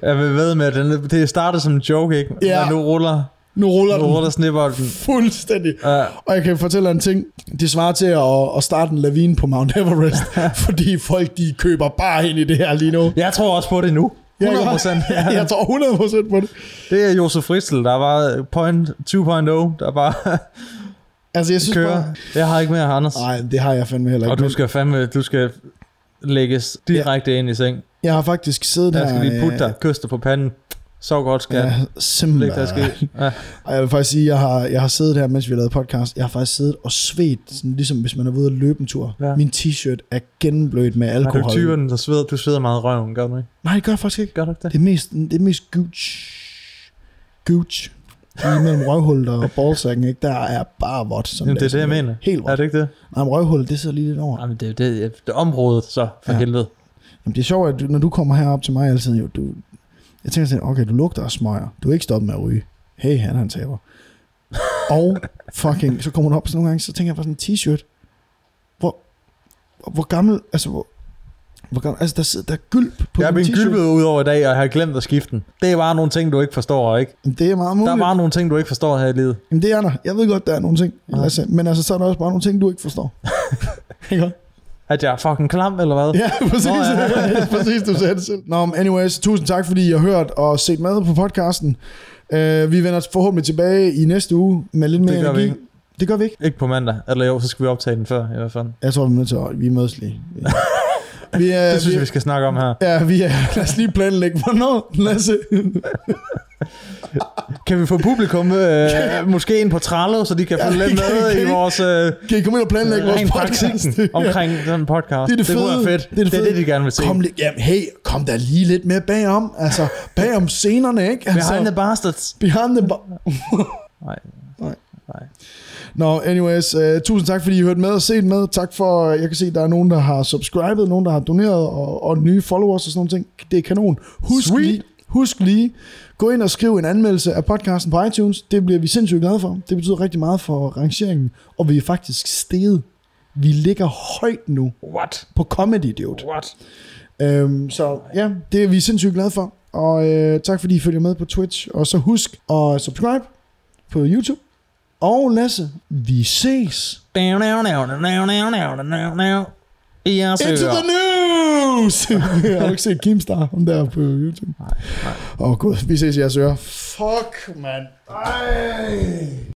Jeg vil ved med, at den, det startede som en joke, ikke? Ja. Men nu ruller, nu ruller nu den ruller snibbolden. fuldstændig. Ja. Og jeg kan fortælle en ting. Det svarer til at, at starte en lavine på Mount Everest, fordi folk de køber bare ind i det her lige nu. Jeg tror også på det nu. 100 procent. Ja, jeg tror 100 procent på det. Det er Josef Fritzl, der var point 2.0, der bare Altså, jeg synes kører. bare... Jeg har ikke mere, Anders. Nej, det har jeg fandme heller ikke. Og du skal fandme, du skal lægges direkte ind i seng. Jeg har faktisk siddet Der her... skal lige putte øh, dig, kysse dig på panden. Så godt skal Ja, simpelthen. Læg dig ske. Ja. Og jeg vil faktisk sige, jeg har, jeg har siddet her, mens vi har lavet podcast. Jeg har faktisk siddet og svedt, sådan ligesom hvis man er ude at løbe en tur. Ja. Min t-shirt er gennemblødt med Er du alkohol. typen, der sveder, du sveder meget røven, gør du ikke? Nej, det gør jeg faktisk ikke. Gør du ikke det? Det er mest, det er mest gooch. Gooch. Lige mellem røvhullet og ballsacken, ikke? Der er bare vådt. Som Jamen, det er det, jeg mener. Helt Er vådt. det ikke det? Nej, men røvhullet, det sidder lige lidt over. Jamen, det, er det, det er området, så for ja. helvede. Jamen, det er sjovt, at du, når du kommer herop til mig altid, jo, du, jeg tænker sådan, okay, du lugter af smøger. Du er ikke stoppet med at ryge. Hey, han er en taber. og fucking, så kommer du op sådan nogle gange, så tænker jeg på sådan en t-shirt. Hvor, hvor gammel, altså hvor, hvor gammel, altså der, sidder, der er gylp på Jeg er blevet gylpet ud over i dag, og jeg har glemt at skifte den. Det er bare nogle ting, du ikke forstår, ikke? Det er meget Der muligt. er bare nogle ting, du ikke forstår her i livet. Jamen, det er der. Jeg ved godt, der er nogle ting. Ja. Altså, men altså, så er der også bare nogle ting, du ikke forstår. ikke? At jeg er fucking klam, eller hvad? Ja, præcis. Nå, ja. præcis, du sagde det selv. Nå, men anyways, tusind tak, fordi I har hørt og set med på podcasten. Uh, vi vender forhåbentlig tilbage i næste uge med lidt mere Det gør vi energi. ikke. Det gør vi ikke. Ikke på mandag. Eller jo, så skal vi optage den før, i hvert fald. Jeg tror, vi er nødt til at... Vi mødes lige. Vi er, Det synes vi, vi skal snakke om her. Ja, vi er... Lad os lige planlægge, hvornår, Lasse. Kan vi få publikum øh, måske ind på Trello, så de kan Ja, følge lidt med kan i vores øh, Kan I komme ind og planlægge vores rent podcast? omkring sådan en podcast. Det er det det fede. være fedt. Det er det det, er fede. det, de gerne vil se. Kom, jamen, hey, kom der lige lidt mere bagom. Altså, bagom scenerne, ikke? Altså, Behind the Bastards. behind the bar- Nej. Nej. Nej. Nå, anyways, uh, tusind tak, fordi I hørte med og set med. Tak for, jeg kan se, der er nogen, der har subscribet, nogen, der har doneret, og, og nye followers og sådan ting. Det er kanon. Husk Sweet. lige, husk lige, gå ind og skriv en anmeldelse af podcasten på iTunes. Det bliver vi sindssygt glade for. Det betyder rigtig meget for rangeringen, og vi er faktisk steget. Vi ligger højt nu What? på Comedy Dude. What? Øhm, så ja, det er vi sindssygt glade for. Og øh, tak fordi I følger med på Twitch. Og så husk at subscribe på YouTube. Og Lasse, vi ses. Jeg Into the news! Har du ikke set Keemstar om der på YouTube? Nej, nej. Åh oh, gud, vi ses i jeres ører. Fuck, mand. Ej.